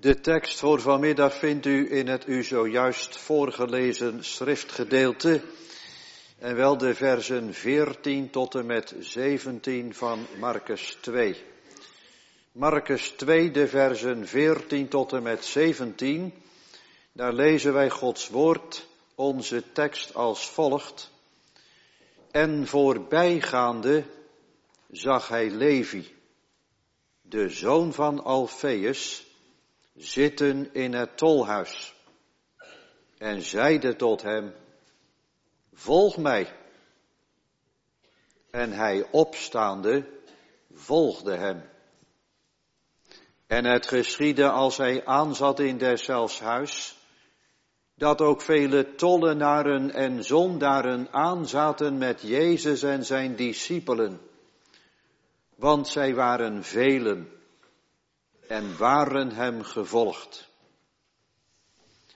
De tekst voor vanmiddag vindt u in het u zojuist voorgelezen schriftgedeelte. En wel de versen 14 tot en met 17 van Marcus 2. Marcus 2, de versen 14 tot en met 17. Daar lezen wij Gods woord, onze tekst als volgt. En voorbijgaande zag hij Levi, de zoon van Alfeus, zitten in het tolhuis en zeide tot hem, volg mij. En hij opstaande volgde hem. En het geschiedde als hij aanzat in deszelfs huis, dat ook vele tollenaren en zondaren aanzaten met Jezus en zijn discipelen, want zij waren velen en waren hem gevolgd.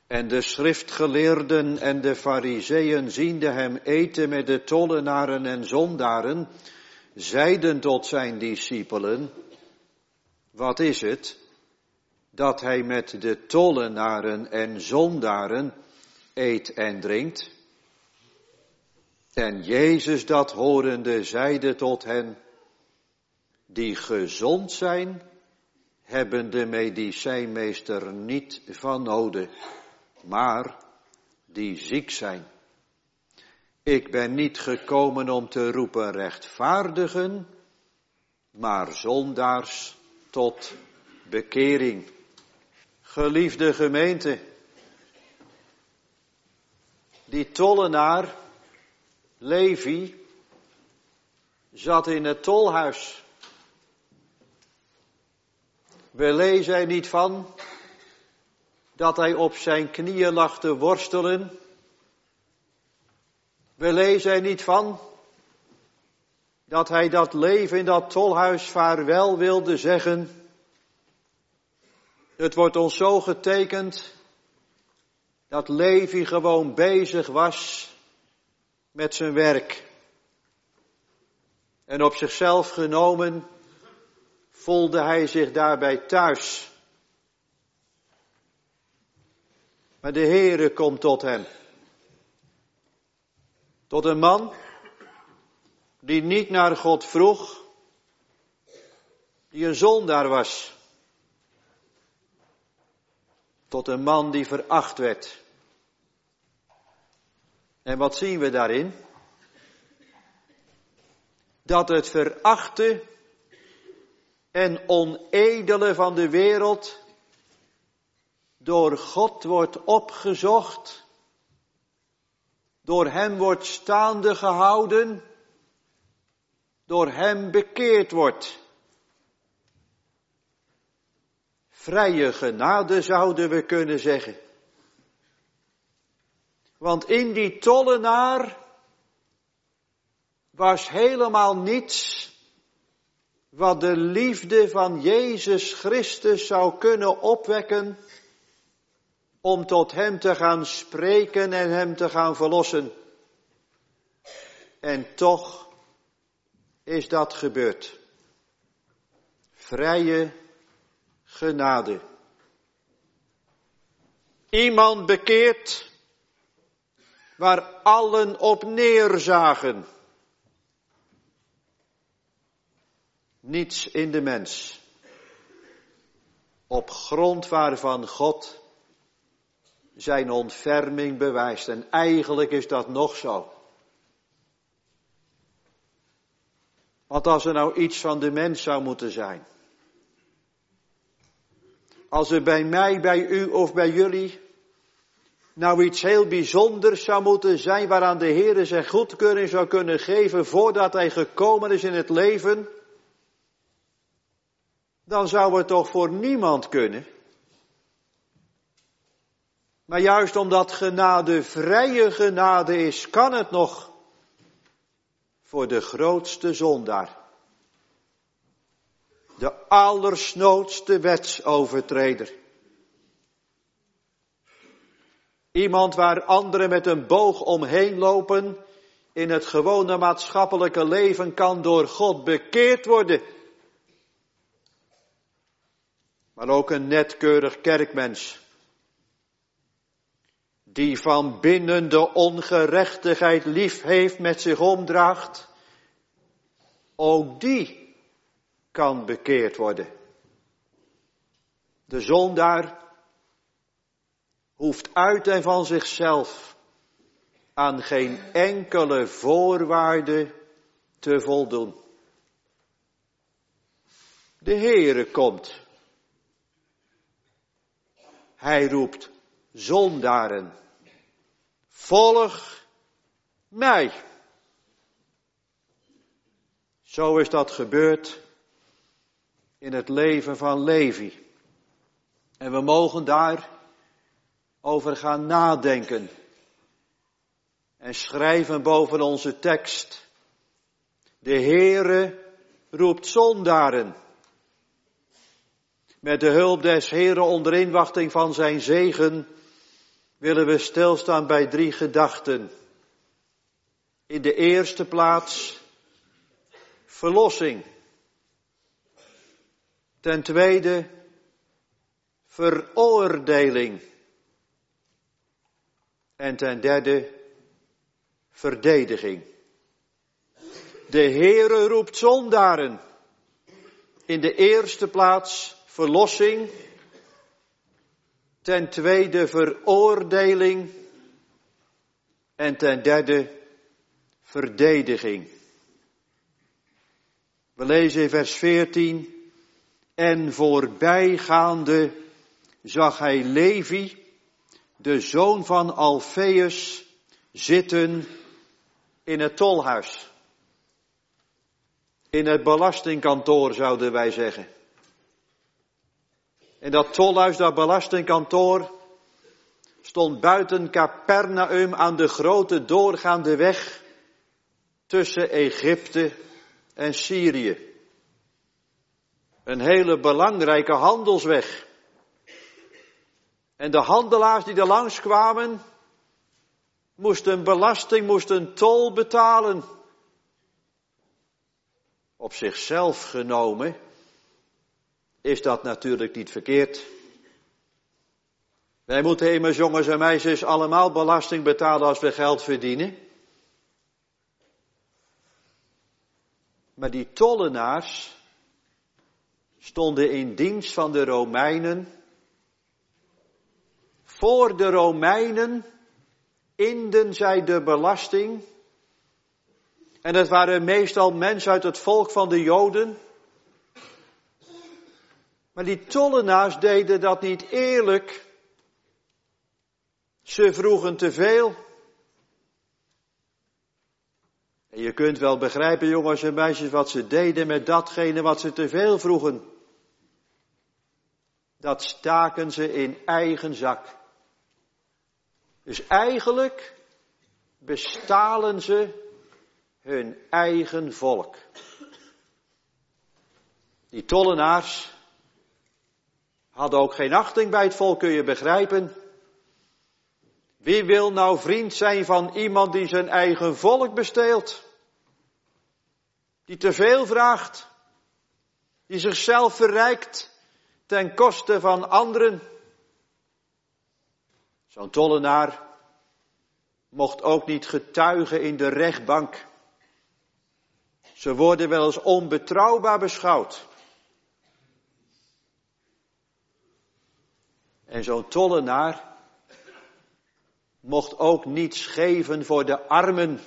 En de schriftgeleerden en de fariseeën ziende hem eten met de tollenaren en zondaren, zeiden tot zijn discipelen, wat is het dat hij met de tollenaren en zondaren eet en drinkt? En Jezus dat horende zeide tot hen, die gezond zijn, hebben de medicijnmeester niet van nodig, maar die ziek zijn. Ik ben niet gekomen om te roepen rechtvaardigen, maar zondaars tot bekering. Geliefde gemeente, die tollenaar, Levi, zat in het tolhuis. We lezen er niet van dat hij op zijn knieën lag te worstelen. We lezen er niet van dat hij dat leven in dat tolhuis vaarwel wilde zeggen. Het wordt ons zo getekend dat Levi gewoon bezig was met zijn werk. En op zichzelf genomen voelde hij zich daarbij thuis. Maar de Heere komt tot hem. Tot een man die niet naar God vroeg, die een zondaar was. Tot een man die veracht werd. En wat zien we daarin? Dat het verachten en onedele van de wereld door God wordt opgezocht, door Hem wordt staande gehouden, door Hem bekeerd wordt. Vrije genade zouden we kunnen zeggen. Want in die tollenaar was helemaal niets wat de liefde van Jezus Christus zou kunnen opwekken om tot Hem te gaan spreken en Hem te gaan verlossen. En toch is dat gebeurd. Vrije genade. Iemand bekeerd waar allen op neerzagen. Niets in de mens, op grond waarvan God zijn ontferming bewijst. En eigenlijk is dat nog zo. Want als er nou iets van de mens zou moeten zijn. Als er bij mij, bij u of bij jullie nou iets heel bijzonders zou moeten zijn waaraan de Heer zijn goedkeuring zou kunnen geven voordat hij gekomen is in het leven, dan zou het toch voor niemand kunnen. Maar juist omdat genade vrije genade is, kan het nog voor de grootste zondaar. De allersnoodste wetsovertreder. Iemand waar anderen met een boog omheen lopen, in het gewone maatschappelijke leven kan door God bekeerd worden maar ook een netkeurig kerkmens, die van binnen de ongerechtigheid lief heeft met zich omdraagt, ook die kan bekeerd worden. De zondaar hoeft uit en van zichzelf aan geen enkele voorwaarde te voldoen. De Heere komt. Hij roept zondaren. Volg mij. Zo is dat gebeurd in het leven van Levi. En we mogen daar over gaan nadenken. En schrijven boven onze tekst. De Heere roept zondaren. Met de hulp des Heeren onder inwachting van zijn zegen willen we stilstaan bij drie gedachten. In de eerste plaats verlossing. Ten tweede veroordeling. En ten derde verdediging. De Heere roept zondaren. In de eerste plaats verlossing. Ten tweede veroordeling. En ten derde verdediging. We lezen in vers 14. En voorbijgaande zag hij Levi, de zoon van Alfeus, zitten in het tolhuis. In het belastingkantoor zouden wij zeggen. En dat tolhuis, dat belastingkantoor, stond buiten Capernaum aan de grote doorgaande weg tussen Egypte en Syrië. Een hele belangrijke handelsweg. En de handelaars die er langs kwamen, moesten belasting, moesten tol betalen. Op zichzelf genomen is dat natuurlijk niet verkeerd. Wij moeten immers jongens en meisjes allemaal belasting betalen als we geld verdienen. Maar die tollenaars stonden in dienst van de Romeinen. Voor de Romeinen inden zij de belasting. En het waren meestal mensen uit het volk van de Joden. Maar die tollenaars deden dat niet eerlijk. Ze vroegen te veel. En je kunt wel begrijpen, jongens en meisjes, wat ze deden met datgene wat ze te veel vroegen. Dat staken ze in eigen zak. Dus eigenlijk bestalen ze hun eigen volk. Die tollenaars hadden ook geen achting bij het volk, kun je begrijpen. Wie wil nou vriend zijn van iemand die zijn eigen volk besteelt? Die te veel vraagt, die zichzelf verrijkt ten koste van anderen. Zo'n tollenaar mocht ook niet getuigen in de rechtbank. Ze worden wel eens onbetrouwbaar beschouwd. En zo'n tollenaar mocht ook niets geven voor de armen.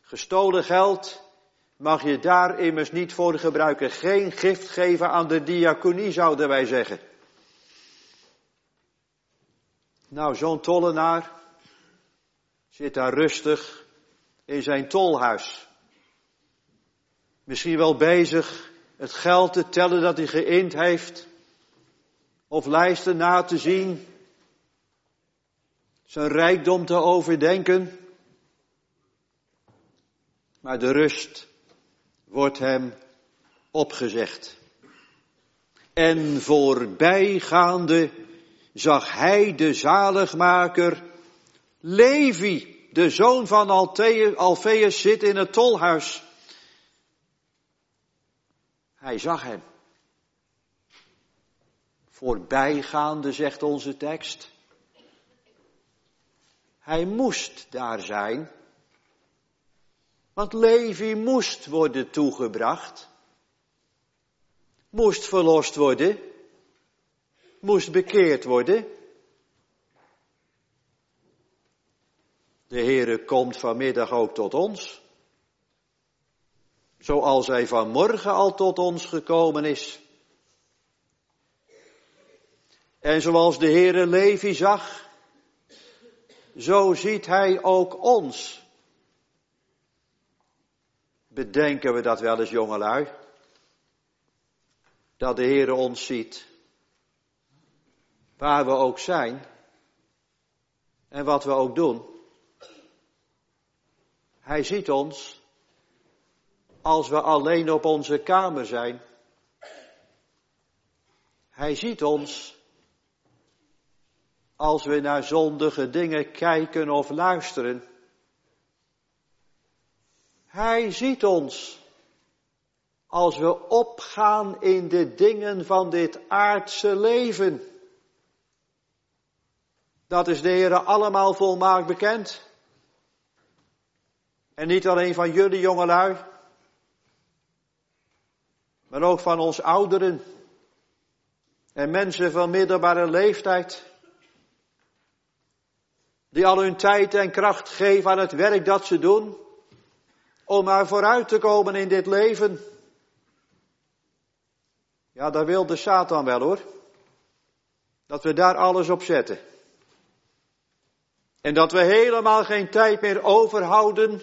Gestolen geld mag je daar immers niet voor gebruiken. Geen gift geven aan de diaconie, zouden wij zeggen. Nou, zo'n tollenaar zit daar rustig in zijn tolhuis. Misschien wel bezig het geld te tellen dat hij geïnd heeft. Of lijsten na te zien. Zijn rijkdom te overdenken. Maar de rust wordt hem opgezegd. En voorbijgaande zag hij de zaligmaker Levi, de zoon van Alfeus, zit in het tolhuis. Hij zag hem. Voorbijgaande, zegt onze tekst. Hij moest daar zijn, want Levi moest worden toegebracht, moest verlost worden, moest bekeerd worden. De Heere komt vanmiddag ook tot ons. Zoals hij vanmorgen al tot ons gekomen is. En zoals de Heere Levi zag, zo ziet hij ook ons. Bedenken we dat wel eens, jongelui? Dat de Heere ons ziet. Waar we ook zijn. En wat we ook doen. Hij ziet ons als we alleen op onze kamer zijn. Hij ziet ons als we naar zondige dingen kijken of luisteren. Hij ziet ons als we opgaan in de dingen van dit aardse leven. Dat is de Heer allemaal volmaakt bekend. En niet alleen van jullie jongelui, maar ook van ons ouderen en mensen van middelbare leeftijd, die al hun tijd en kracht geven aan het werk dat ze doen, om maar vooruit te komen in dit leven. Ja, daar wil de Satan wel hoor. Dat we daar alles op zetten. En dat we helemaal geen tijd meer overhouden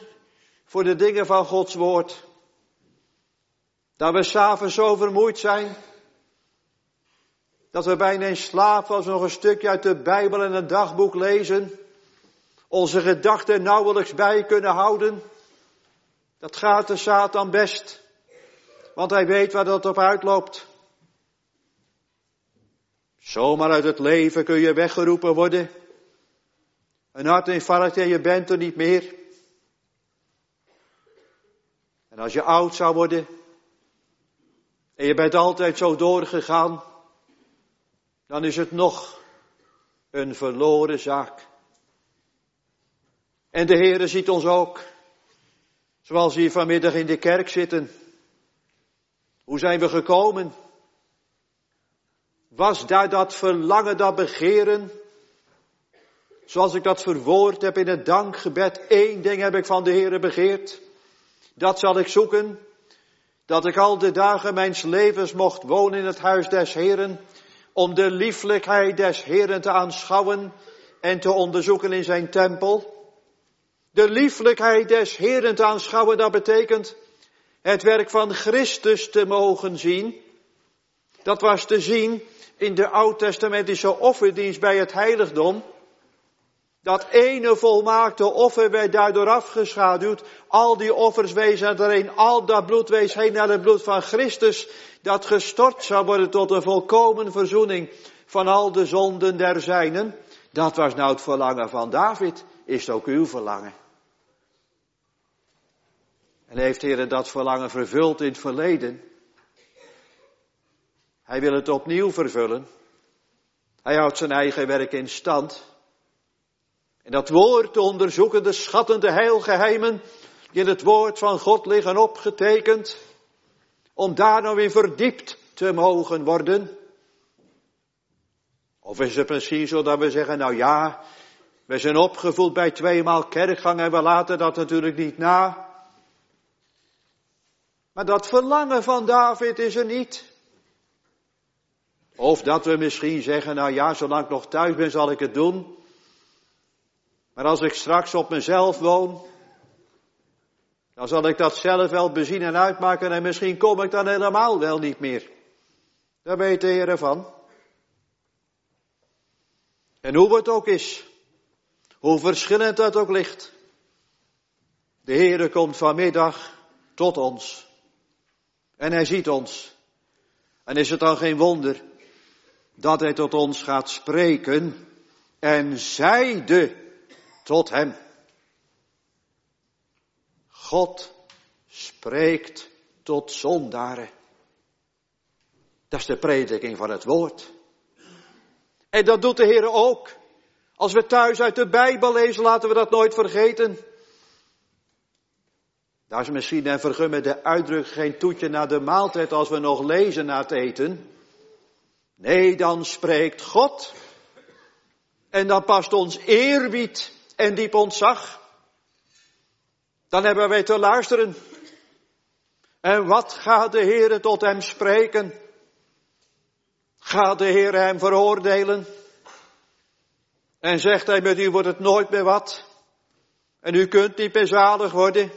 voor de dingen van Gods woord. Dat we s'avonds zo vermoeid zijn. Dat we bijna in slaap als we nog een stukje uit de Bijbel en het dagboek lezen. Onze gedachten nauwelijks bij kunnen houden. Dat gaat de Satan best. Want hij weet waar dat op uitloopt. Zomaar uit het leven kun je weggeroepen worden. Een hartinfarct en je bent er niet meer. En als je oud zou worden en je bent altijd zo doorgegaan, dan is het nog een verloren zaak. En de Heere ziet ons ook, zoals we hier vanmiddag in de kerk zitten. Hoe zijn we gekomen? Was daar dat verlangen, dat begeren? Zoals ik dat verwoord heb in het dankgebed. Eén ding heb ik van de Heere begeerd. Dat zal ik zoeken. Dat ik al de dagen mijns levens mocht wonen in het huis des Heeren. Om de lieflijkheid des Heeren te aanschouwen en te onderzoeken in zijn tempel. De lieflijkheid des Heeren te aanschouwen, dat betekent het werk van Christus te mogen zien. Dat was te zien in de oud-testamentische offerdienst bij het heiligdom. Dat ene volmaakte offer werd daardoor afgeschaduwd. Al die offers wezen erheen, al dat bloed wees heen naar het bloed van Christus. Dat gestort zou worden tot een volkomen verzoening van al de zonden der zijnen. Dat was nou het verlangen van David. Is het ook uw verlangen? En heeft Heer dat verlangen vervuld in het verleden? Hij wil het opnieuw vervullen. Hij houdt zijn eigen werk in stand. En dat woord onderzoeken, de schattende heilgeheimen die in het woord van God liggen opgetekend, om daar nou weer verdiept te mogen worden. Of is het misschien zo dat we zeggen, nou ja, we zijn opgevoed bij tweemaal kerkgang en we laten dat natuurlijk niet na. Maar dat verlangen van David is er niet. Of dat we misschien zeggen, nou ja, zolang ik nog thuis ben zal ik het doen. Maar als ik straks op mezelf woon, dan zal ik dat zelf wel bezien en uitmaken en misschien kom ik dan helemaal wel niet meer. Daar weet de Heer van. En hoe het ook is, hoe verschillend dat ook ligt, de Heere komt vanmiddag tot ons. En hij ziet ons. En is het dan geen wonder dat hij tot ons gaat spreken en zeide tot hem. God spreekt tot zondaren. Dat is de prediking van het woord. En dat doet de Heer ook. Als we thuis uit de Bijbel lezen, laten we dat nooit vergeten. Daar is misschien en vergun met de uitdrukking geen toetje naar de maaltijd als we nog lezen na het eten. Nee, dan spreekt God. En dan past ons eerbied en diep ontzag. Dan hebben wij te luisteren. En wat gaat de Heer tot hem spreken? Gaat de Heer hem veroordelen? En zegt hij met u wordt het nooit meer wat? En u kunt niet meer zalig worden?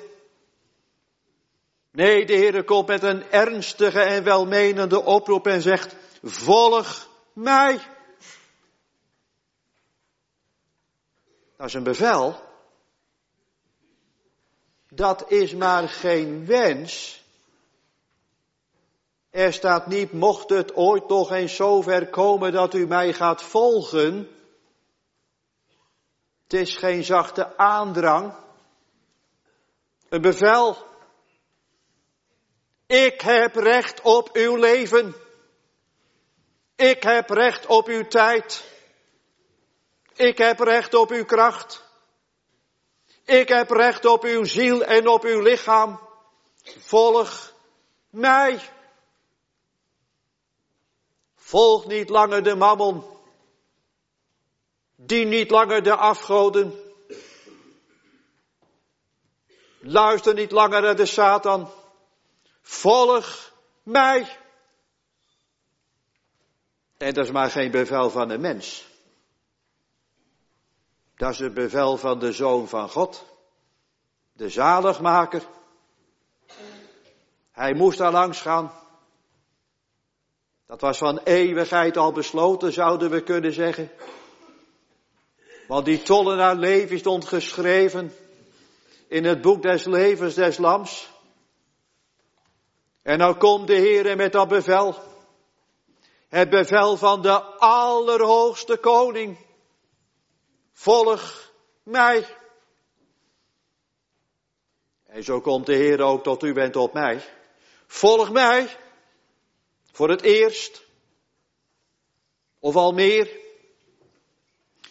Nee, de Heer komt met een ernstige en welmenende oproep en zegt, volg mij. Dat is een bevel. Dat is maar geen wens. Er staat niet, mocht het ooit nog eens zover komen dat u mij gaat volgen. Het is geen zachte aandrang. Een bevel. Ik heb recht op uw leven. Ik heb recht op uw tijd. Ik heb recht op uw kracht. Ik heb recht op uw ziel en op uw lichaam. Volg mij. Volg niet langer de mammon. Dien niet langer de afgoden. Luister niet langer naar de Satan. Volg mij. En dat is maar geen bevel van een mens. Dat is het bevel van de Zoon van God. De zaligmaker. Hij moest daar langs gaan. Dat was van eeuwigheid al besloten, zouden we kunnen zeggen. Want die tollenaar leven stond geschreven in het boek des levens des lams. En nou komt de Heer met dat bevel. Het bevel van de Allerhoogste Koning. Volg mij. En zo komt de Heer ook tot u bent op mij. Volg mij. Voor het eerst. Of al meer.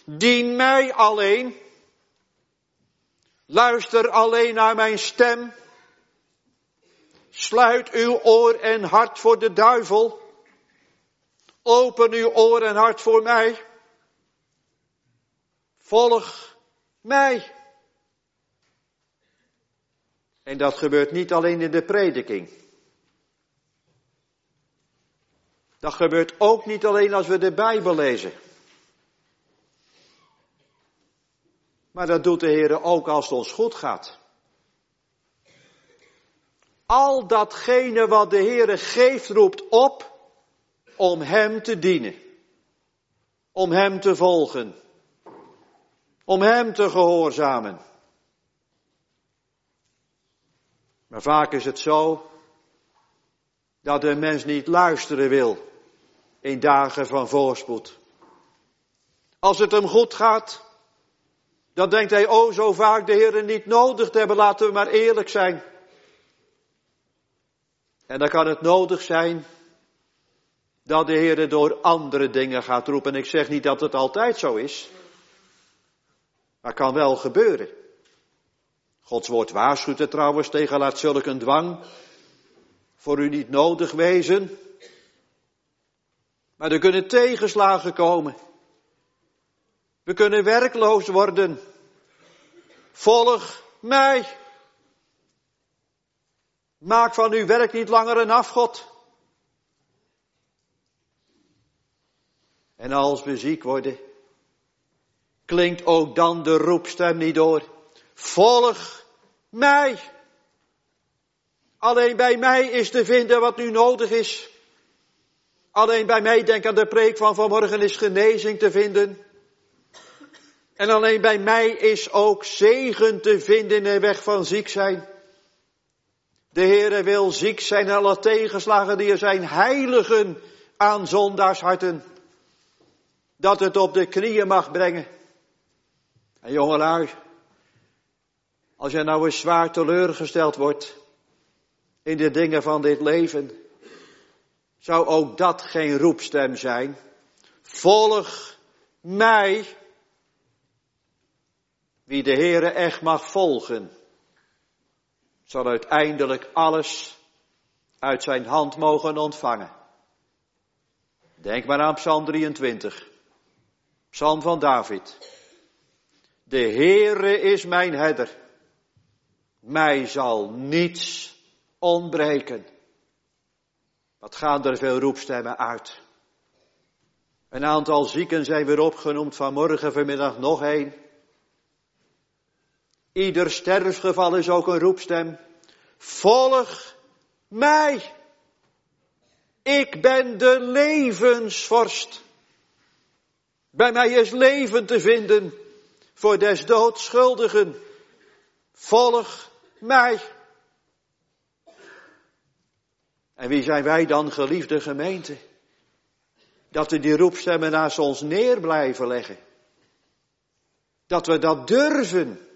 Dien mij alleen. Luister alleen naar mijn stem. Sluit uw oor en hart voor de duivel. Open uw oor en hart voor mij. Volg mij. En dat gebeurt niet alleen in de prediking. Dat gebeurt ook niet alleen als we de Bijbel lezen. Maar dat doet de Heer ook als het ons goed gaat. Al datgene wat de Heere geeft, roept op om Hem te dienen. Om Hem te volgen. Om Hem te gehoorzamen. Maar vaak is het zo dat de mens niet luisteren wil in dagen van voorspoed. Als het hem goed gaat, dan denkt hij, oh zo vaak de Heer niet nodig te hebben, laten we maar eerlijk zijn. En dan kan het nodig zijn dat de Heer door andere dingen gaat roepen. Ik zeg niet dat het altijd zo is. Maar kan wel gebeuren. Gods woord waarschuwt er trouwens tegen laat zulk een dwang voor u niet nodig wezen. Maar er kunnen tegenslagen komen. We kunnen werkloos worden. Volg mij. Maak van uw werk niet langer een afgod. En als we ziek worden, klinkt ook dan de roepstem niet door. Volg mij. Alleen bij mij is te vinden wat nu nodig is. Alleen bij mij, denk aan de preek van vanmorgen, is genezing te vinden. En alleen bij mij is ook zegen te vinden in de weg van ziek zijn. De Heere wil ziek zijn alle tegenslagen die er zijn, heiligen aan zondaarsharten. Dat het op de knieën mag brengen. En jongelui, als je nou eens zwaar teleurgesteld wordt in de dingen van dit leven, zou ook dat geen roepstem zijn. Volg mij, wie de Heere echt mag volgen, zal uiteindelijk alles uit zijn hand mogen ontvangen. Denk maar aan Psalm 23, Psalm van David. De Heere is mijn herder. Mij zal niets ontbreken. Wat gaan er veel roepstemmen uit. Een aantal zieken zijn weer opgenoemd vanmorgen, vanmiddag nog één. Ieder sterfgeval is ook een roepstem. Volg mij. Ik ben de levensvorst. Bij mij is leven te vinden voor des doods schuldigen. Volg mij. En wie zijn wij dan, geliefde gemeente? Dat we die roepstemmen naast ons neer blijven leggen. Dat we dat durven.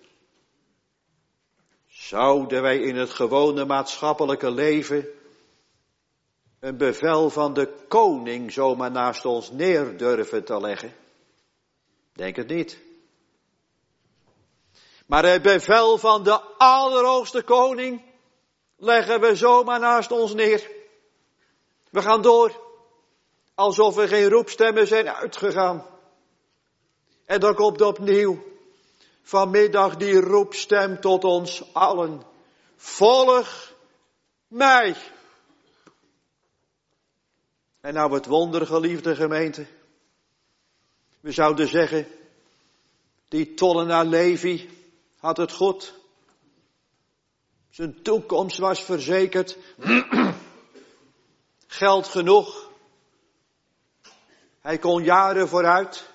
Zouden wij in het gewone maatschappelijke leven een bevel van de koning zomaar naast ons neer durven te leggen? Denk het niet. Maar het bevel van de allerhoogste koning leggen we zomaar naast ons neer. We gaan door. Alsof er geen roepstemmen zijn uitgegaan. En dan komt opnieuw vanmiddag die roepstem tot ons allen. Volg mij. En nou het wonder, geliefde gemeente. We zouden zeggen, die tollenaar Levi had het goed. Zijn toekomst was verzekerd. Geld genoeg. Hij kon jaren vooruit.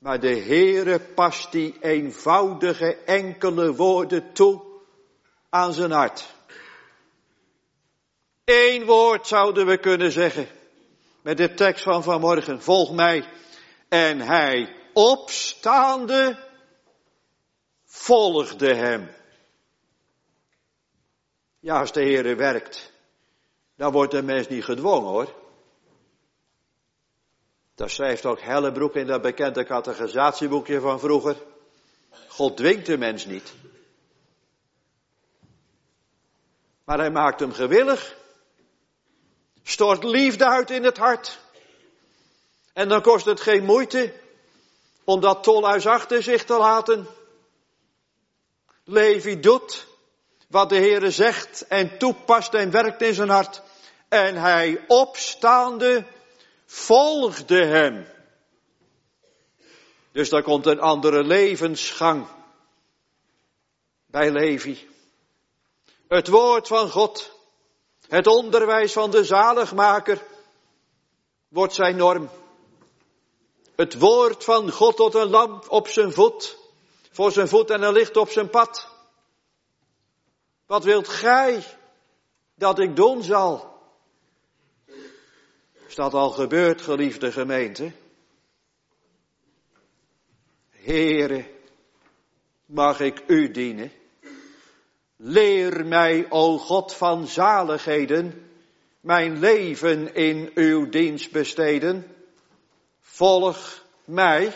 Maar de Heere past die eenvoudige enkele woorden toe aan zijn hart. Eén woord zouden we kunnen zeggen met de tekst van vanmorgen. Volg mij. En hij opstaande volgde hem. Ja, als de Heere werkt, dan wordt de mens niet gedwongen hoor. Dat schrijft ook Hellebroek in dat bekende categorisatieboekje van vroeger. God dwingt de mens niet. Maar hij maakt hem gewillig. Stort liefde uit in het hart. En dan kost het geen moeite om dat tolhuis achter zich te laten. Levi doet wat de Heere zegt en toepast en werkt in zijn hart. En hij opstaande volgde hem. Dus daar komt een andere levensgang bij Levi. Het woord van God, het onderwijs van de zaligmaker wordt zijn norm. Het woord van God tot een lamp op zijn voet, voor zijn voet en een licht op zijn pad. Wat wilt gij dat ik doen zal? Is dat al gebeurd, geliefde gemeente? Heere, mag ik u dienen? Leer mij, o God van zaligheden, mijn leven in uw dienst besteden. Volg mij.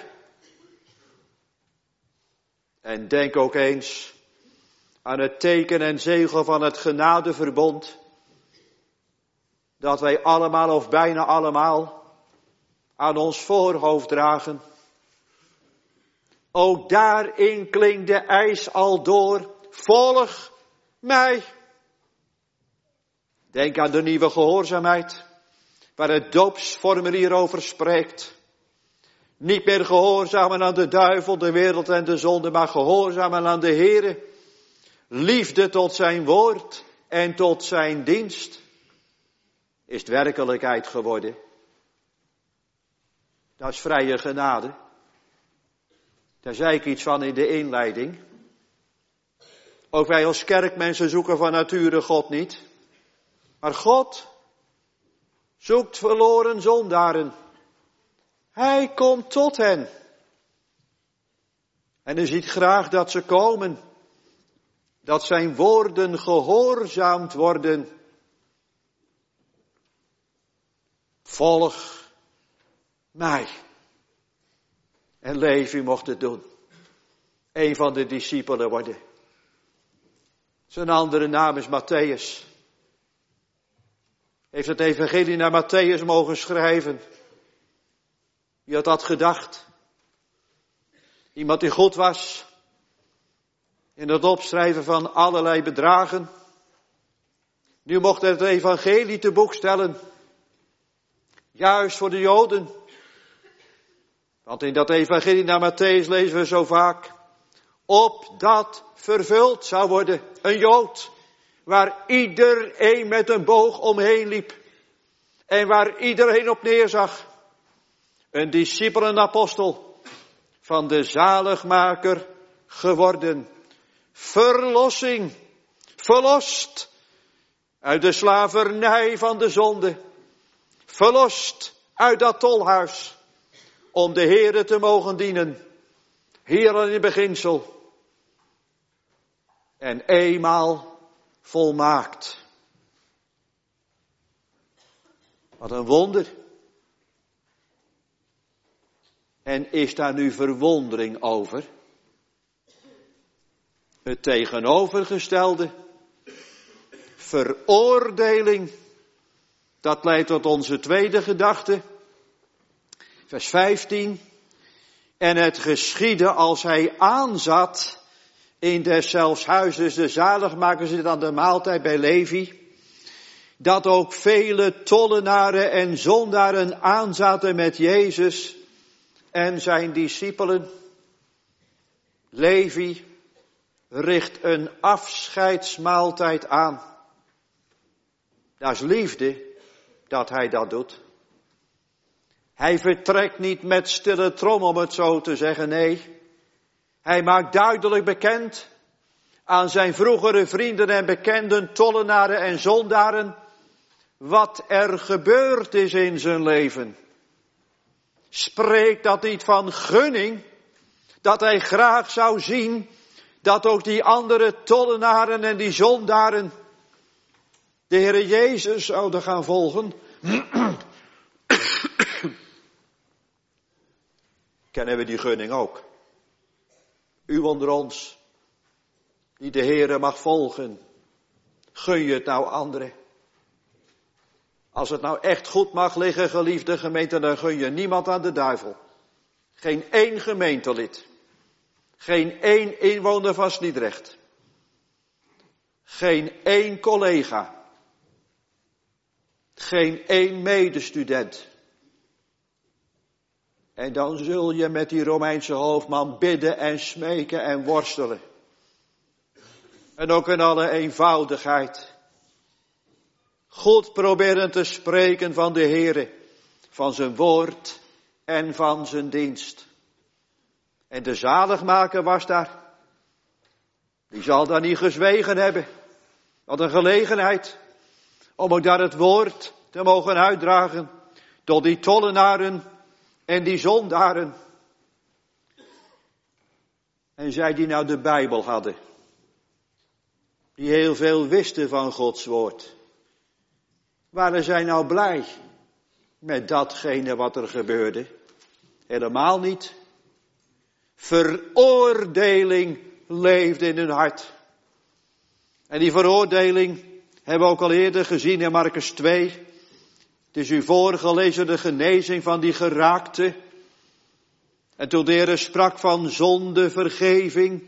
En denk ook eens aan het teken en zegel van het genadeverbond. Dat wij allemaal of bijna allemaal aan ons voorhoofd dragen. Ook daarin klinkt de eis al door. Volg mij. Denk aan de nieuwe gehoorzaamheid, waar het doopsformulier over spreekt. Niet meer gehoorzamen aan de duivel, de wereld en de zonde, maar gehoorzamen aan de Heere. Liefde tot zijn woord en tot zijn dienst is werkelijkheid geworden. Dat is vrije genade. Daar zei ik iets van in de inleiding. Ook wij als kerkmensen zoeken van nature God niet. Maar God zoekt verloren zondaren. Hij komt tot hen. En hij ziet graag dat ze komen. Dat zijn woorden gehoorzaamd worden. Volg mij. En Levi mocht het doen. Een van de discipelen worden. Zijn andere naam is Matthäus. Heeft het evangelie naar Matthäus mogen schrijven. Wie had dat gedacht? Iemand die goed was. In het opschrijven van allerlei bedragen. Nu mocht het evangelie te boek stellen. Juist voor de Joden. Want in dat evangelie naar Matthäus lezen we zo vaak. Opdat vervuld zou worden. Een Jood. Waar iedereen met een boog omheen liep. En waar iedereen op neerzag. Een discipel en apostel. Van de zaligmaker geworden. Verlossing. Verlost. Uit de slavernij van de zonde. Verlost uit dat tolhuis. Om de Heere te mogen dienen. Hier in het beginsel. En eenmaal volmaakt. Wat een wonder. En is daar nu verwondering over? Het tegenovergestelde. Veroordeling. Dat leidt tot onze tweede gedachte. Vers 15. En het geschiedde als hij aanzat in deszelfs huis, dus de zaligmaker zit aan de maaltijd bij Levi, dat ook vele tollenaren en zondaren aanzaten met Jezus en zijn discipelen. Levi richt een afscheidsmaaltijd aan. Dat is liefde dat hij dat doet. Hij vertrekt niet met stille trom om het zo te zeggen, nee. Hij maakt duidelijk bekend aan zijn vroegere vrienden en bekenden, tollenaren en zondaren, wat er gebeurd is in zijn leven. Spreekt dat niet van gunning, dat hij graag zou zien dat ook die andere tollenaren en die zondaren de Heer Jezus zouden gaan volgen. Kennen we die gunning ook? U onder ons, die de Heere mag volgen, gun je het nou anderen? Als het nou echt goed mag liggen, geliefde gemeente, dan gun je niemand aan de duivel. Geen één gemeentelid. Geen één inwoner van Sliedrecht. Geen één collega. Geen één medestudent. En dan zul je met die Romeinse hoofdman bidden en smeken en worstelen. En ook in alle eenvoudigheid. Goed proberen te spreken van de Heere, van zijn woord en van zijn dienst. En de zaligmaker was daar. Die zal daar niet gezwegen hebben. Wat een gelegenheid om ook daar het woord te mogen uitdragen tot die tollenaren en die zondaren. En zij die nou de Bijbel hadden, die heel veel wisten van Gods woord, waren zij nou blij met datgene wat er gebeurde? Helemaal niet. Veroordeling leefde in hun hart. En die veroordeling hebben we ook al eerder gezien in Marcus 2. Het is u voorgelezen de genezing van die geraakte. En toen de Heer sprak van zondevergeving,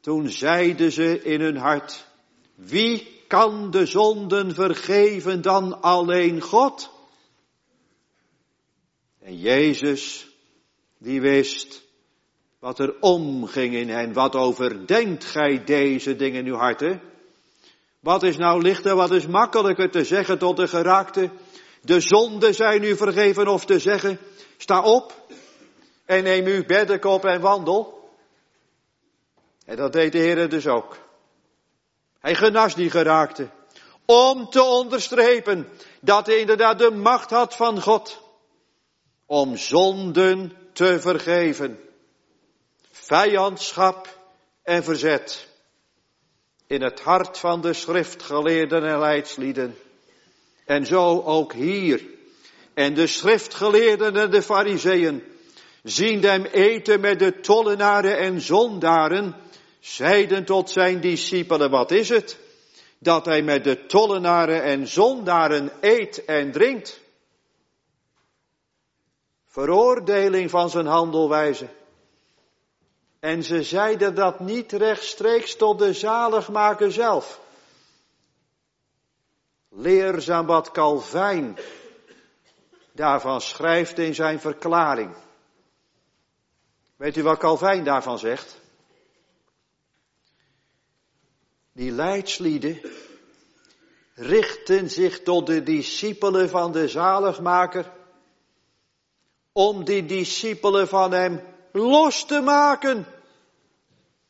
toen zeiden ze in hun hart, wie kan de zonden vergeven dan alleen God? En Jezus, die wist wat er omging in hen. Wat overdenkt gij deze dingen in uw harten? Wat is nou lichter, wat is makkelijker te zeggen tot de geraakte? De zonden zijn u vergeven of te zeggen, sta op en neem uw bedden op en wandel. En dat deed de Heer dus ook. Hij genas die geraakte. Om te onderstrepen dat hij inderdaad de macht had van God. Om zonden te vergeven. Vijandschap en verzet in het hart van de schriftgeleerden en leidslieden. En zo ook hier. En de schriftgeleerden en de fariseeën, zien hem eten met de tollenaren en zondaren, zeiden tot zijn discipelen, wat is het? Dat hij met de tollenaren en zondaren eet en drinkt. Veroordeling van zijn handelwijze. En ze zeiden dat niet rechtstreeks tot de zaligmaker zelf. Leerzaam wat Calvijn daarvan schrijft in zijn verklaring. Weet u wat Calvijn daarvan zegt? Die leidslieden richten zich tot de discipelen van de zaligmaker om die discipelen van hem los te maken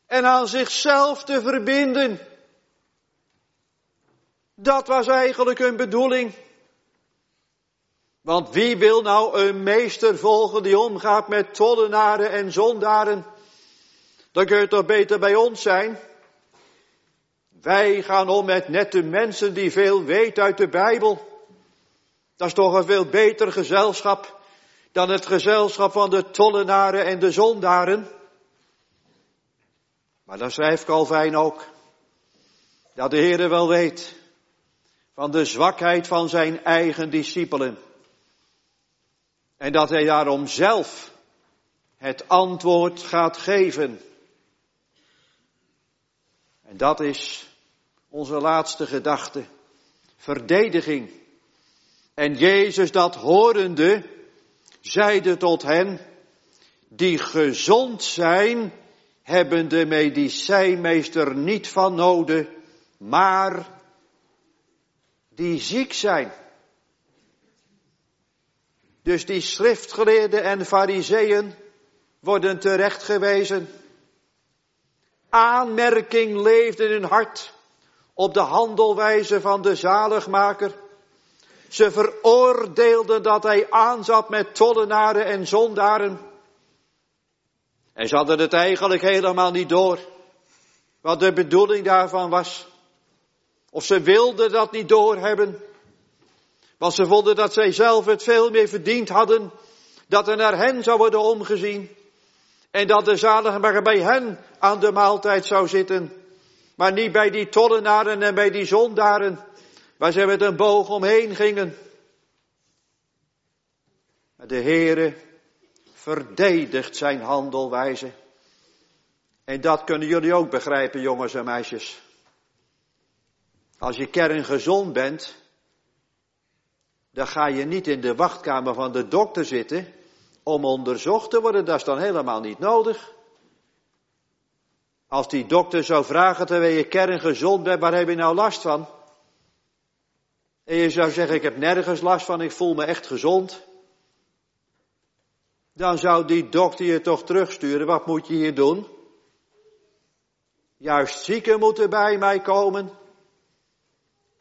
en aan zichzelf te verbinden. Dat was eigenlijk hun bedoeling. Want wie wil nou een meester volgen die omgaat met tollenaren en zondaren? Dan kun je toch beter bij ons zijn. Wij gaan om met nette mensen die veel weten uit de Bijbel. Dat is toch een veel beter gezelschap dan het gezelschap van de tollenaren en de zondaren. Maar dan schrijft Calvijn ook dat de Heere wel weet van de zwakheid van zijn eigen discipelen. En dat hij daarom zelf het antwoord gaat geven. En dat is onze laatste gedachte. Verdediging. En Jezus dat horende, zeide tot hen, die gezond zijn, hebben de medicijnmeester niet van nodig, maar die ziek zijn. Dus die schriftgeleerden en fariseeën worden terechtgewezen. Aanmerking leefde in hun hart op de handelwijze van de zaligmaker. Ze veroordeelden dat hij aanzat met tollenaren en zondaren. En ze hadden het eigenlijk helemaal niet door. Wat de bedoeling daarvan was. Of ze wilden dat niet doorhebben. Want ze vonden dat zij zelf het veel meer verdiend hadden. Dat er naar hen zou worden omgezien. En dat de zalige bij hen aan de maaltijd zou zitten. Maar niet bij die tollenaren en bij die zondaren. Waar ze met een boog omheen gingen. De Heere verdedigt zijn handelwijze. En dat kunnen jullie ook begrijpen, jongens en meisjes. Als je kerngezond bent, dan ga je niet in de wachtkamer van de dokter zitten om onderzocht te worden. Dat is dan helemaal niet nodig. Als die dokter zou vragen terwijl je kerngezond bent, waar heb je nou last van? En je zou zeggen, ik heb nergens last van, ik voel me echt gezond. Dan zou die dokter je toch terugsturen, wat moet je hier doen? Juist zieken moeten bij mij komen.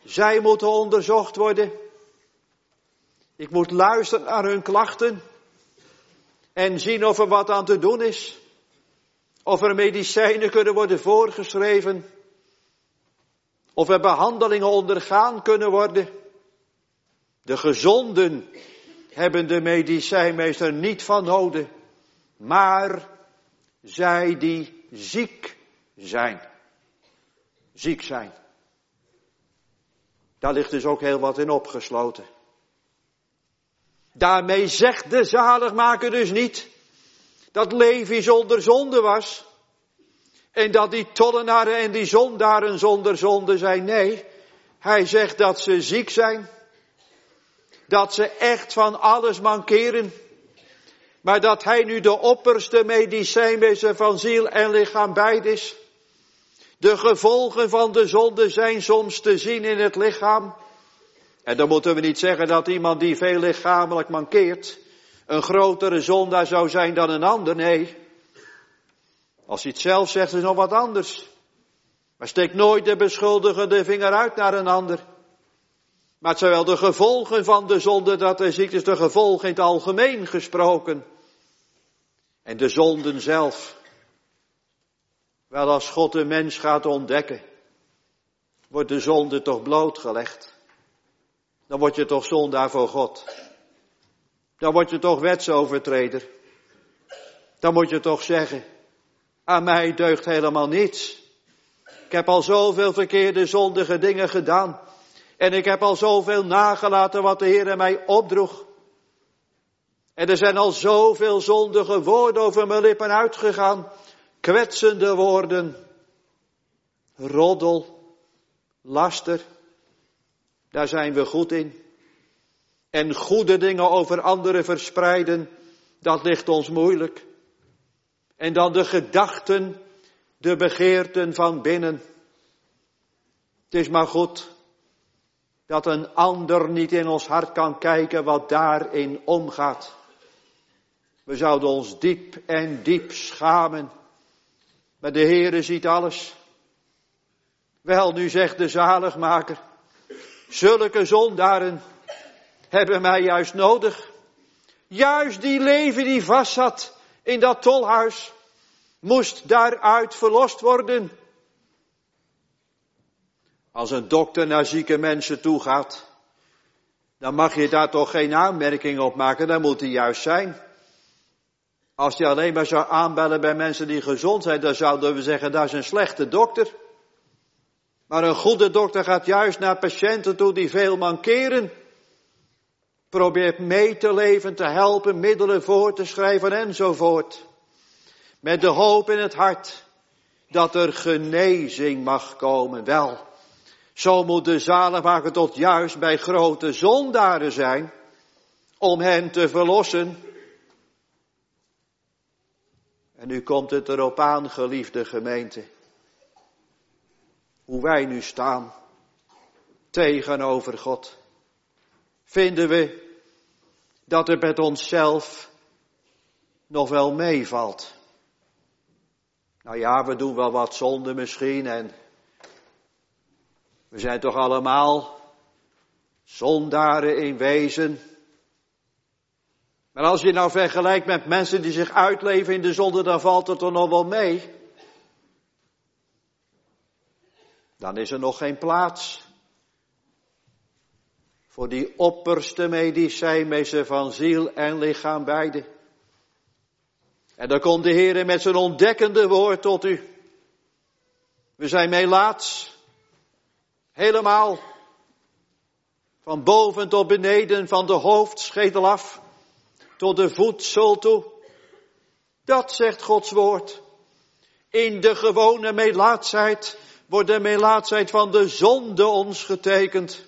Zij moeten onderzocht worden. Ik moet luisteren naar hun klachten en zien of er wat aan te doen is. Of er medicijnen kunnen worden voorgeschreven. Of er behandelingen ondergaan kunnen worden. De gezonden hebben de medicijnmeester niet van nodig, maar zij die ziek zijn. Ziek zijn. Daar ligt dus ook heel wat in opgesloten. Daarmee zegt de zaligmaker dus niet dat Levi zonder zonde was. En dat die tollenaren en die zondaren zonder zonde zijn. Nee, hij zegt dat ze ziek zijn. Dat ze echt van alles mankeren. Maar dat hij nu de opperste medicijnmeester van ziel en lichaam beid is. De gevolgen van de zonde zijn soms te zien in het lichaam. En dan moeten we niet zeggen dat iemand die veel lichamelijk mankeert, een grotere zondaar zou zijn dan een ander. Nee. Als hij het zelf zegt, is het nog wat anders. Maar steek nooit de beschuldigende vinger uit naar een ander. Maar wel de gevolgen van de zonde dat er ziekte is, de gevolgen in het algemeen gesproken. En de zonden zelf. Wel als God de mens gaat ontdekken, wordt de zonde toch blootgelegd. Dan word je toch zondaar voor God. dan word je toch wetsovertreder. Dan moet je toch zeggen, aan mij deugt helemaal niets. Ik heb al zoveel verkeerde zondige dingen gedaan. En ik heb al zoveel nagelaten wat de Heer mij opdroeg. En er zijn al zoveel zondige woorden over mijn lippen uitgegaan. Kwetsende woorden. Roddel. Laster. Daar zijn we goed in. En goede dingen over anderen verspreiden, dat ligt ons moeilijk. En dan de gedachten, de begeerten van binnen. Het is maar goed dat een ander niet in ons hart kan kijken wat daarin omgaat. We zouden ons diep en diep schamen. Maar de Heere ziet alles. Wel, nu zegt de zaligmaker, zulke zondaren hebben mij juist nodig. Juist die leven die vast zat in dat tolhuis, moest daaruit verlost worden. Als een dokter naar zieke mensen toe gaat, dan mag je daar toch geen aanmerking op maken, dan moet hij juist zijn. Als je alleen maar zou aanbellen bij mensen die gezond zijn, dan zouden we zeggen dat is een slechte dokter. Maar een goede dokter gaat juist naar patiënten toe die veel mankeren. Probeert mee te leven, te helpen, middelen voor te schrijven enzovoort. Met de hoop in het hart dat er genezing mag komen. Wel, zo moet de zaligmaker tot juist bij grote zondaren zijn om hen te verlossen. En nu komt het erop aan, geliefde gemeente, hoe wij nu staan tegenover God vinden we dat het met onszelf nog wel meevalt. Nou ja, we doen wel wat zonde misschien en we zijn toch allemaal zondaren in wezen. Maar als je nou vergelijkt met mensen die zich uitleven in de zonde, dan valt het er nog wel mee. Dan is er nog geen plaats voor die opperste medicijnmeester van ziel en lichaam beide. En dan komt de Heer met zijn ontdekkende woord tot u. We zijn melaats. Helemaal. Van boven tot beneden, van de hoofdschedel af, tot de voedsel toe. Dat zegt Gods woord. In de gewone melaatsheid wordt de melaatsheid van de zonde ons getekend.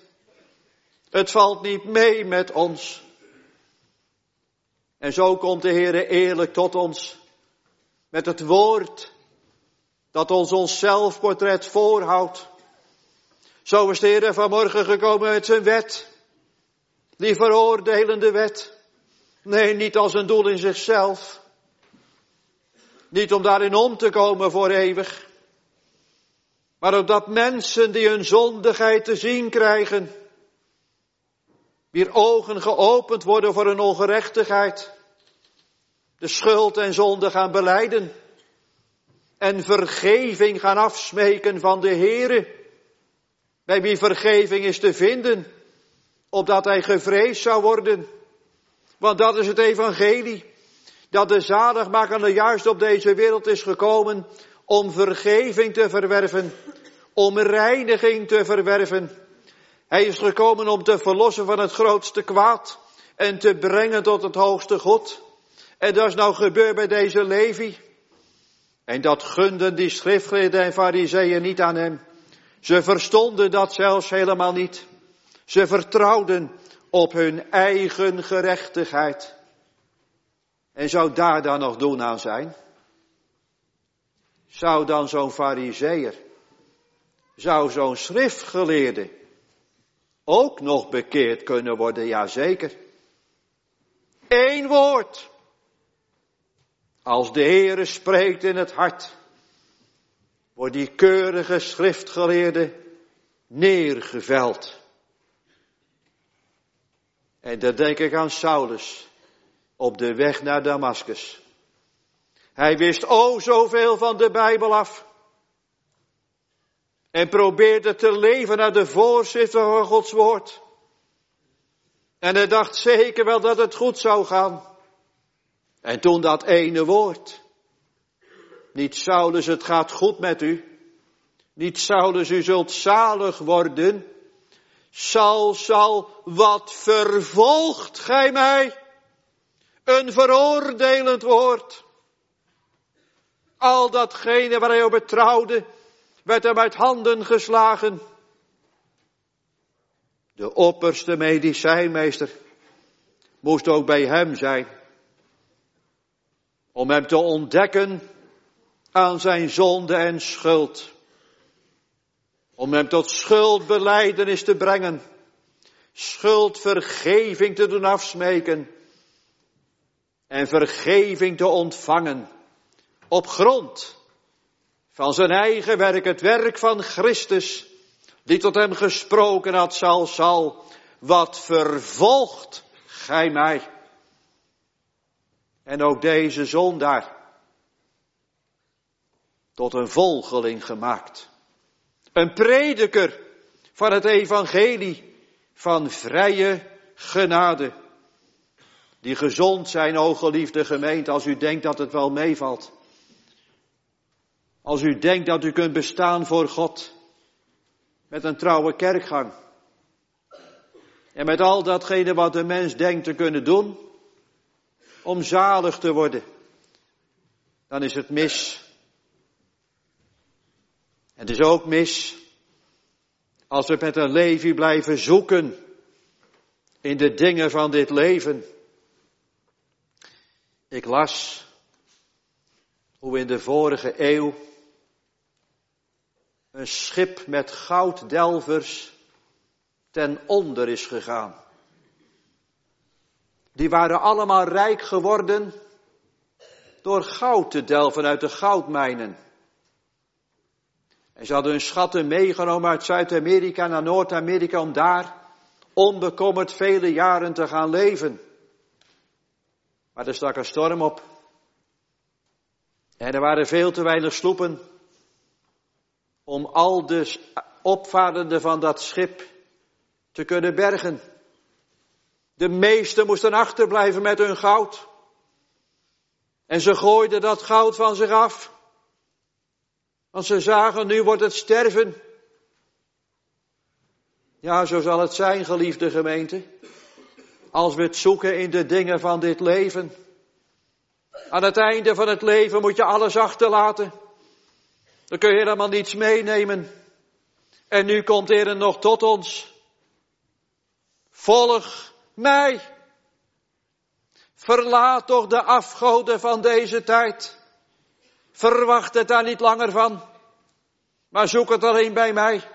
Het valt niet mee met ons. En zo komt de Heer eerlijk tot ons met het woord dat ons ons zelfportret voorhoudt. Zo is de Heer vanmorgen gekomen met zijn wet, die veroordelende wet. Nee, niet als een doel in zichzelf. Niet om daarin om te komen voor eeuwig. Maar opdat mensen die hun zondigheid te zien krijgen, Wier ogen geopend worden voor hun ongerechtigheid. De schuld en zonde gaan beleiden. En vergeving gaan afsmeken van de Heere. Bij wie vergeving is te vinden. Opdat hij gevreesd zou worden. Want dat is het evangelie. Dat de zaligmaker juist op deze wereld is gekomen om vergeving te verwerven. Om reiniging te verwerven hij is gekomen om te verlossen van het grootste kwaad en te brengen tot het hoogste God. En dat is nou gebeurd bij deze Levi. En dat gunden die schriftgeleerden en fariseeën niet aan hem. Ze verstonden dat zelfs helemaal niet. Ze vertrouwden op hun eigen gerechtigheid. En zou daar dan nog doen aan zijn? Zou dan zo'n fariseer, zou zo'n schriftgeleerde ook nog bekeerd kunnen worden, jazeker. Eén woord. Als de Heere spreekt in het hart, wordt die keurige schriftgeleerde neergeveld. En dan denk ik aan Saulus op de weg naar Damascus. Hij wist o zoveel van de Bijbel af. En probeerde te leven naar de voorzitter van Gods woord. En hij dacht zeker wel dat het goed zou gaan. En toen dat ene woord. Niet Saulus, het gaat goed met u. Niet Saulus, u zult zalig worden. Saul, Saul, wat vervolgt gij mij? Een veroordelend woord. Al datgene waar hij op betrouwde, werd hem uit handen geslagen. De opperste medicijnmeester moest ook bij hem zijn. Om hem te ontdekken aan zijn zonde en schuld. Om hem tot schuldbeleidenis te brengen. Schuldvergeving te doen afsmeken. En vergeving te ontvangen. Op grond van zijn eigen werk, het werk van Christus, die tot hem gesproken had, zal, zal, wat vervolgt gij mij? En ook deze zondaar tot een volgeling gemaakt. Een prediker van het evangelie van vrije genade. Die gezond zijn, o geliefde gemeente, als u denkt dat het wel meevalt. Als u denkt dat u kunt bestaan voor God met een trouwe kerkgang. En met al datgene wat de mens denkt te kunnen doen om zalig te worden, dan is het mis. Het is ook mis als we met een leven blijven zoeken in de dingen van dit leven. Ik las hoe in de vorige eeuw een schip met gouddelvers ten onder is gegaan. Die waren allemaal rijk geworden door goud te delven uit de goudmijnen. En ze hadden hun schatten meegenomen uit Zuid-Amerika naar Noord-Amerika om daar onbekommerd vele jaren te gaan leven. Maar er stak een storm op. En er waren veel te weinig sloepen om al de opvarenden van dat schip te kunnen bergen. De meesten moesten achterblijven met hun goud. En ze gooiden dat goud van zich af. Want ze zagen, nu wordt het sterven. Ja, zo zal het zijn, geliefde gemeente. Als we het zoeken in de dingen van dit leven. Aan het einde van het leven moet je alles achterlaten. Dan kun je helemaal niets meenemen. En nu komt er nog tot ons. Volg mij. Verlaat toch de afgoden van deze tijd. Verwacht het daar niet langer van. Maar zoek het alleen bij mij.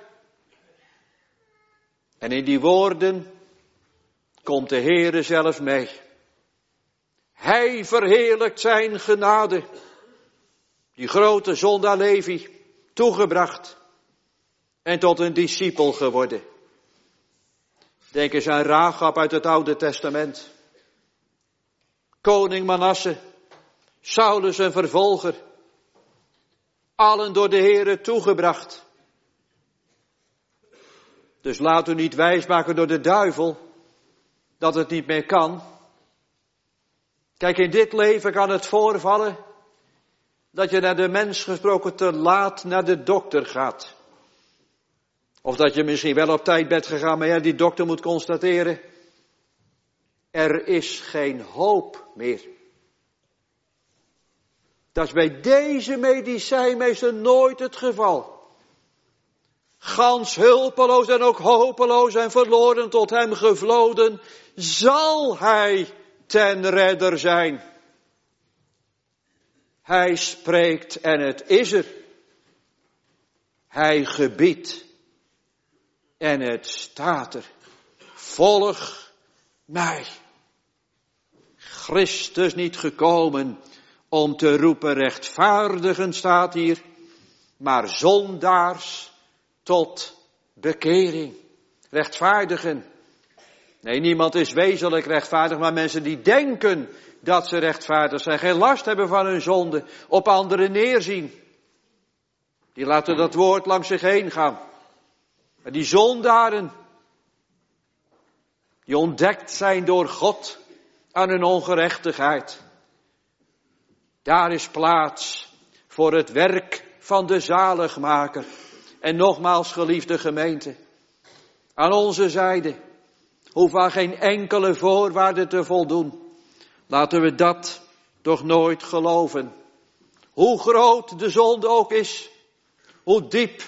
En in die woorden komt de Heere zelf mee. Hij verheerlijkt zijn genade. Die grote zondaar Levi toegebracht en tot een discipel geworden. Denk eens aan Rahab uit het Oude Testament. Koning Manasse, Saulus een vervolger. Allen door de Heere toegebracht. Dus laat u niet wijsmaken door de duivel dat het niet meer kan. Kijk, in dit leven kan het voorvallen dat je naar de mens gesproken te laat naar de dokter gaat. Of dat je misschien wel op tijd bent gegaan, maar ja, die dokter moet constateren, er is geen hoop meer. Dat is bij deze medicijnmeester nooit het geval. Gans hulpeloos en ook hopeloos en verloren tot hem gevloden, zal hij ten redder zijn. Hij spreekt en het is er. Hij gebiedt en het staat er. Volg mij. Christus niet gekomen om te roepen rechtvaardigen staat hier, maar zondaars tot bekering. Rechtvaardigen. Nee, niemand is wezenlijk rechtvaardig, maar mensen die denken dat ze rechtvaardig zijn, geen last hebben van hun zonde, op anderen neerzien. Die laten dat woord langs zich heen gaan. Maar die zondaren, die ontdekt zijn door God aan hun ongerechtigheid. Daar is plaats voor het werk van de zaligmaker. En nogmaals, geliefde gemeente, aan onze zijde hoeft aan geen enkele voorwaarde te voldoen. Laten we dat toch nooit geloven. Hoe groot de zonde ook is, hoe diep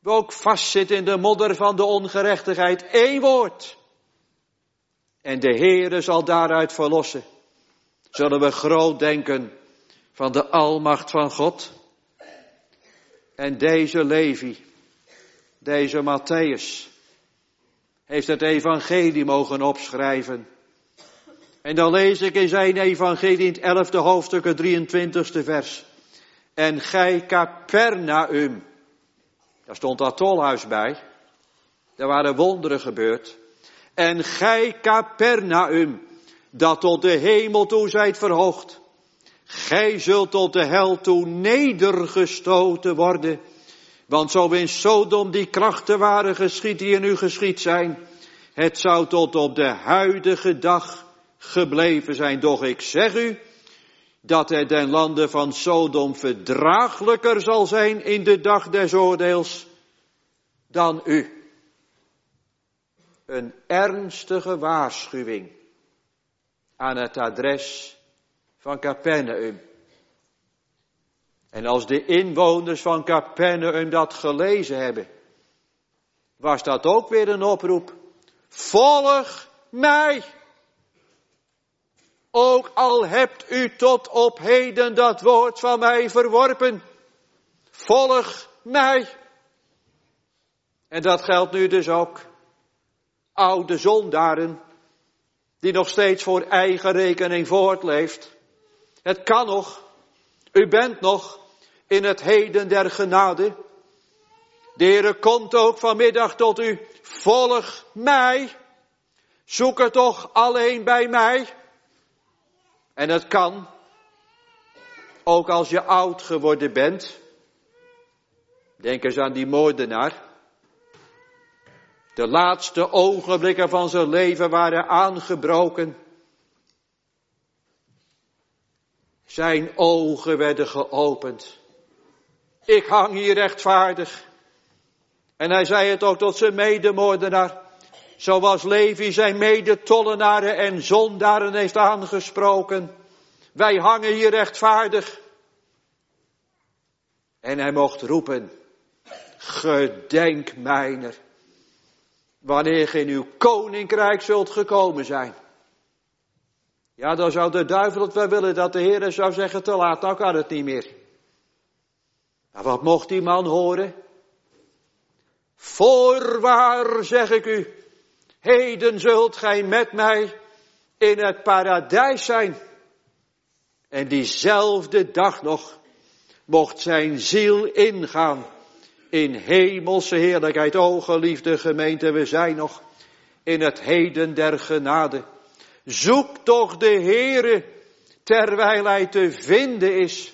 we ook vastzitten in de modder van de ongerechtigheid. Eén woord. En de Heere zal daaruit verlossen. Zullen we groot denken van de almacht van God? En deze Levi, deze Matthäus, heeft het evangelie mogen opschrijven. En dan lees ik in zijn evangelie in het 11e hoofdstuk, het 23e vers. En gij Capernaum, daar stond dat tolhuis bij. Daar waren wonderen gebeurd. En gij Capernaum, dat tot de hemel toe zijt verhoogd. Gij zult tot de hel toe nedergestoten worden. Want zo in Sodom die krachten waren geschied die in u geschied zijn. Het zou tot op de huidige dag gebleven zijn. Doch ik zeg u, dat het den landen van Sodom verdraaglijker zal zijn in de dag des oordeels dan u. Een ernstige waarschuwing aan het adres van Capernaum. En als de inwoners van Capernaum dat gelezen hebben, was dat ook weer een oproep. Volg mij. Ook al hebt u tot op heden dat woord van mij verworpen. Volg mij. En dat geldt nu dus ook. Oude zondaren, die nog steeds voor eigen rekening voortleeft. Het kan nog. U bent nog in het heden der genade. De Heere komt ook vanmiddag tot u. Volg mij. Zoek het toch alleen bij mij. En het kan, ook als je oud geworden bent. Denk eens aan die moordenaar. De laatste ogenblikken van zijn leven waren aangebroken. Zijn ogen werden geopend. Ik hang hier rechtvaardig. En hij zei het ook tot zijn medemoordenaar. Zoals Levi zijn medetollenaren en zondaren heeft aangesproken. Wij hangen hier rechtvaardig. En hij mocht roepen. Gedenk mijner. Wanneer ge in uw koninkrijk zult gekomen zijn. Ja, dan zou de duivel het wel willen dat de Heer zou zeggen te laat, nou kan het niet meer. Maar wat mocht die man horen? Voorwaar zeg ik u, heden zult gij met mij in het paradijs zijn. En diezelfde dag nog mocht zijn ziel ingaan in hemelse heerlijkheid. O geliefde gemeente, we zijn nog in het heden der genade. Zoek toch de Heere terwijl hij te vinden is.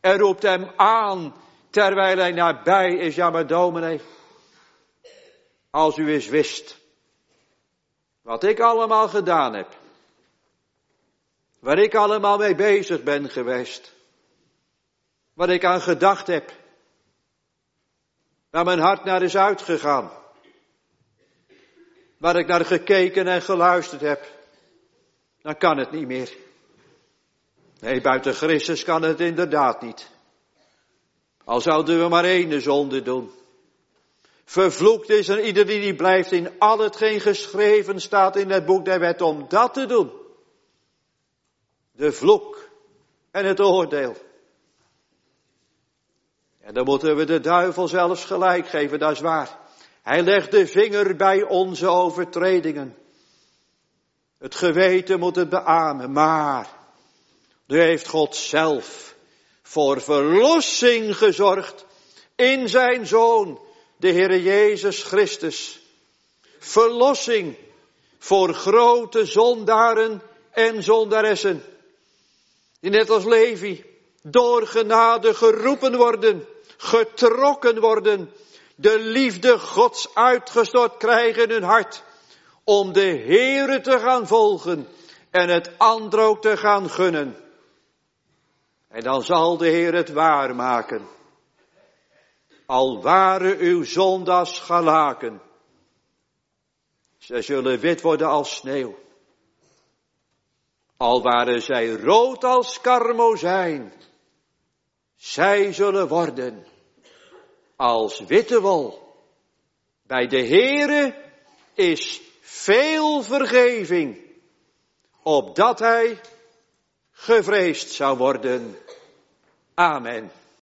En roept hem aan terwijl hij nabij is. Ja, maar dominee, als u eens wist wat ik allemaal gedaan heb. Waar ik allemaal mee bezig ben geweest. Wat ik aan gedacht heb. Waar mijn hart naar is uitgegaan. Waar ik naar gekeken en geluisterd heb dan kan het niet meer. Nee, buiten Christus kan het inderdaad niet. Al zouden we maar één zonde doen. Vervloekt is er ieder die blijft in al hetgeen geschreven staat in het boek der wet om dat te doen. De vloek en het oordeel. En dan moeten we de duivel zelfs gelijk geven, dat is waar. Hij legt de vinger bij onze overtredingen. Het geweten moet het beamen, maar nu heeft God zelf voor verlossing gezorgd in zijn Zoon, de Heere Jezus Christus. Verlossing voor grote zondaren en zondaressen, die net als Levi door genade geroepen worden, getrokken worden, de liefde Gods uitgestort krijgen in hun hart om de Heere te gaan volgen en het ander ook te gaan gunnen. En dan zal de Heer het waarmaken. Al waren uw zondags galaken, ze zullen wit worden als sneeuw. Al waren zij rood als karmozijn, zij zullen worden als witte wol. Bij de Heere is veel vergeving, opdat hij gevreesd zou worden. Amen.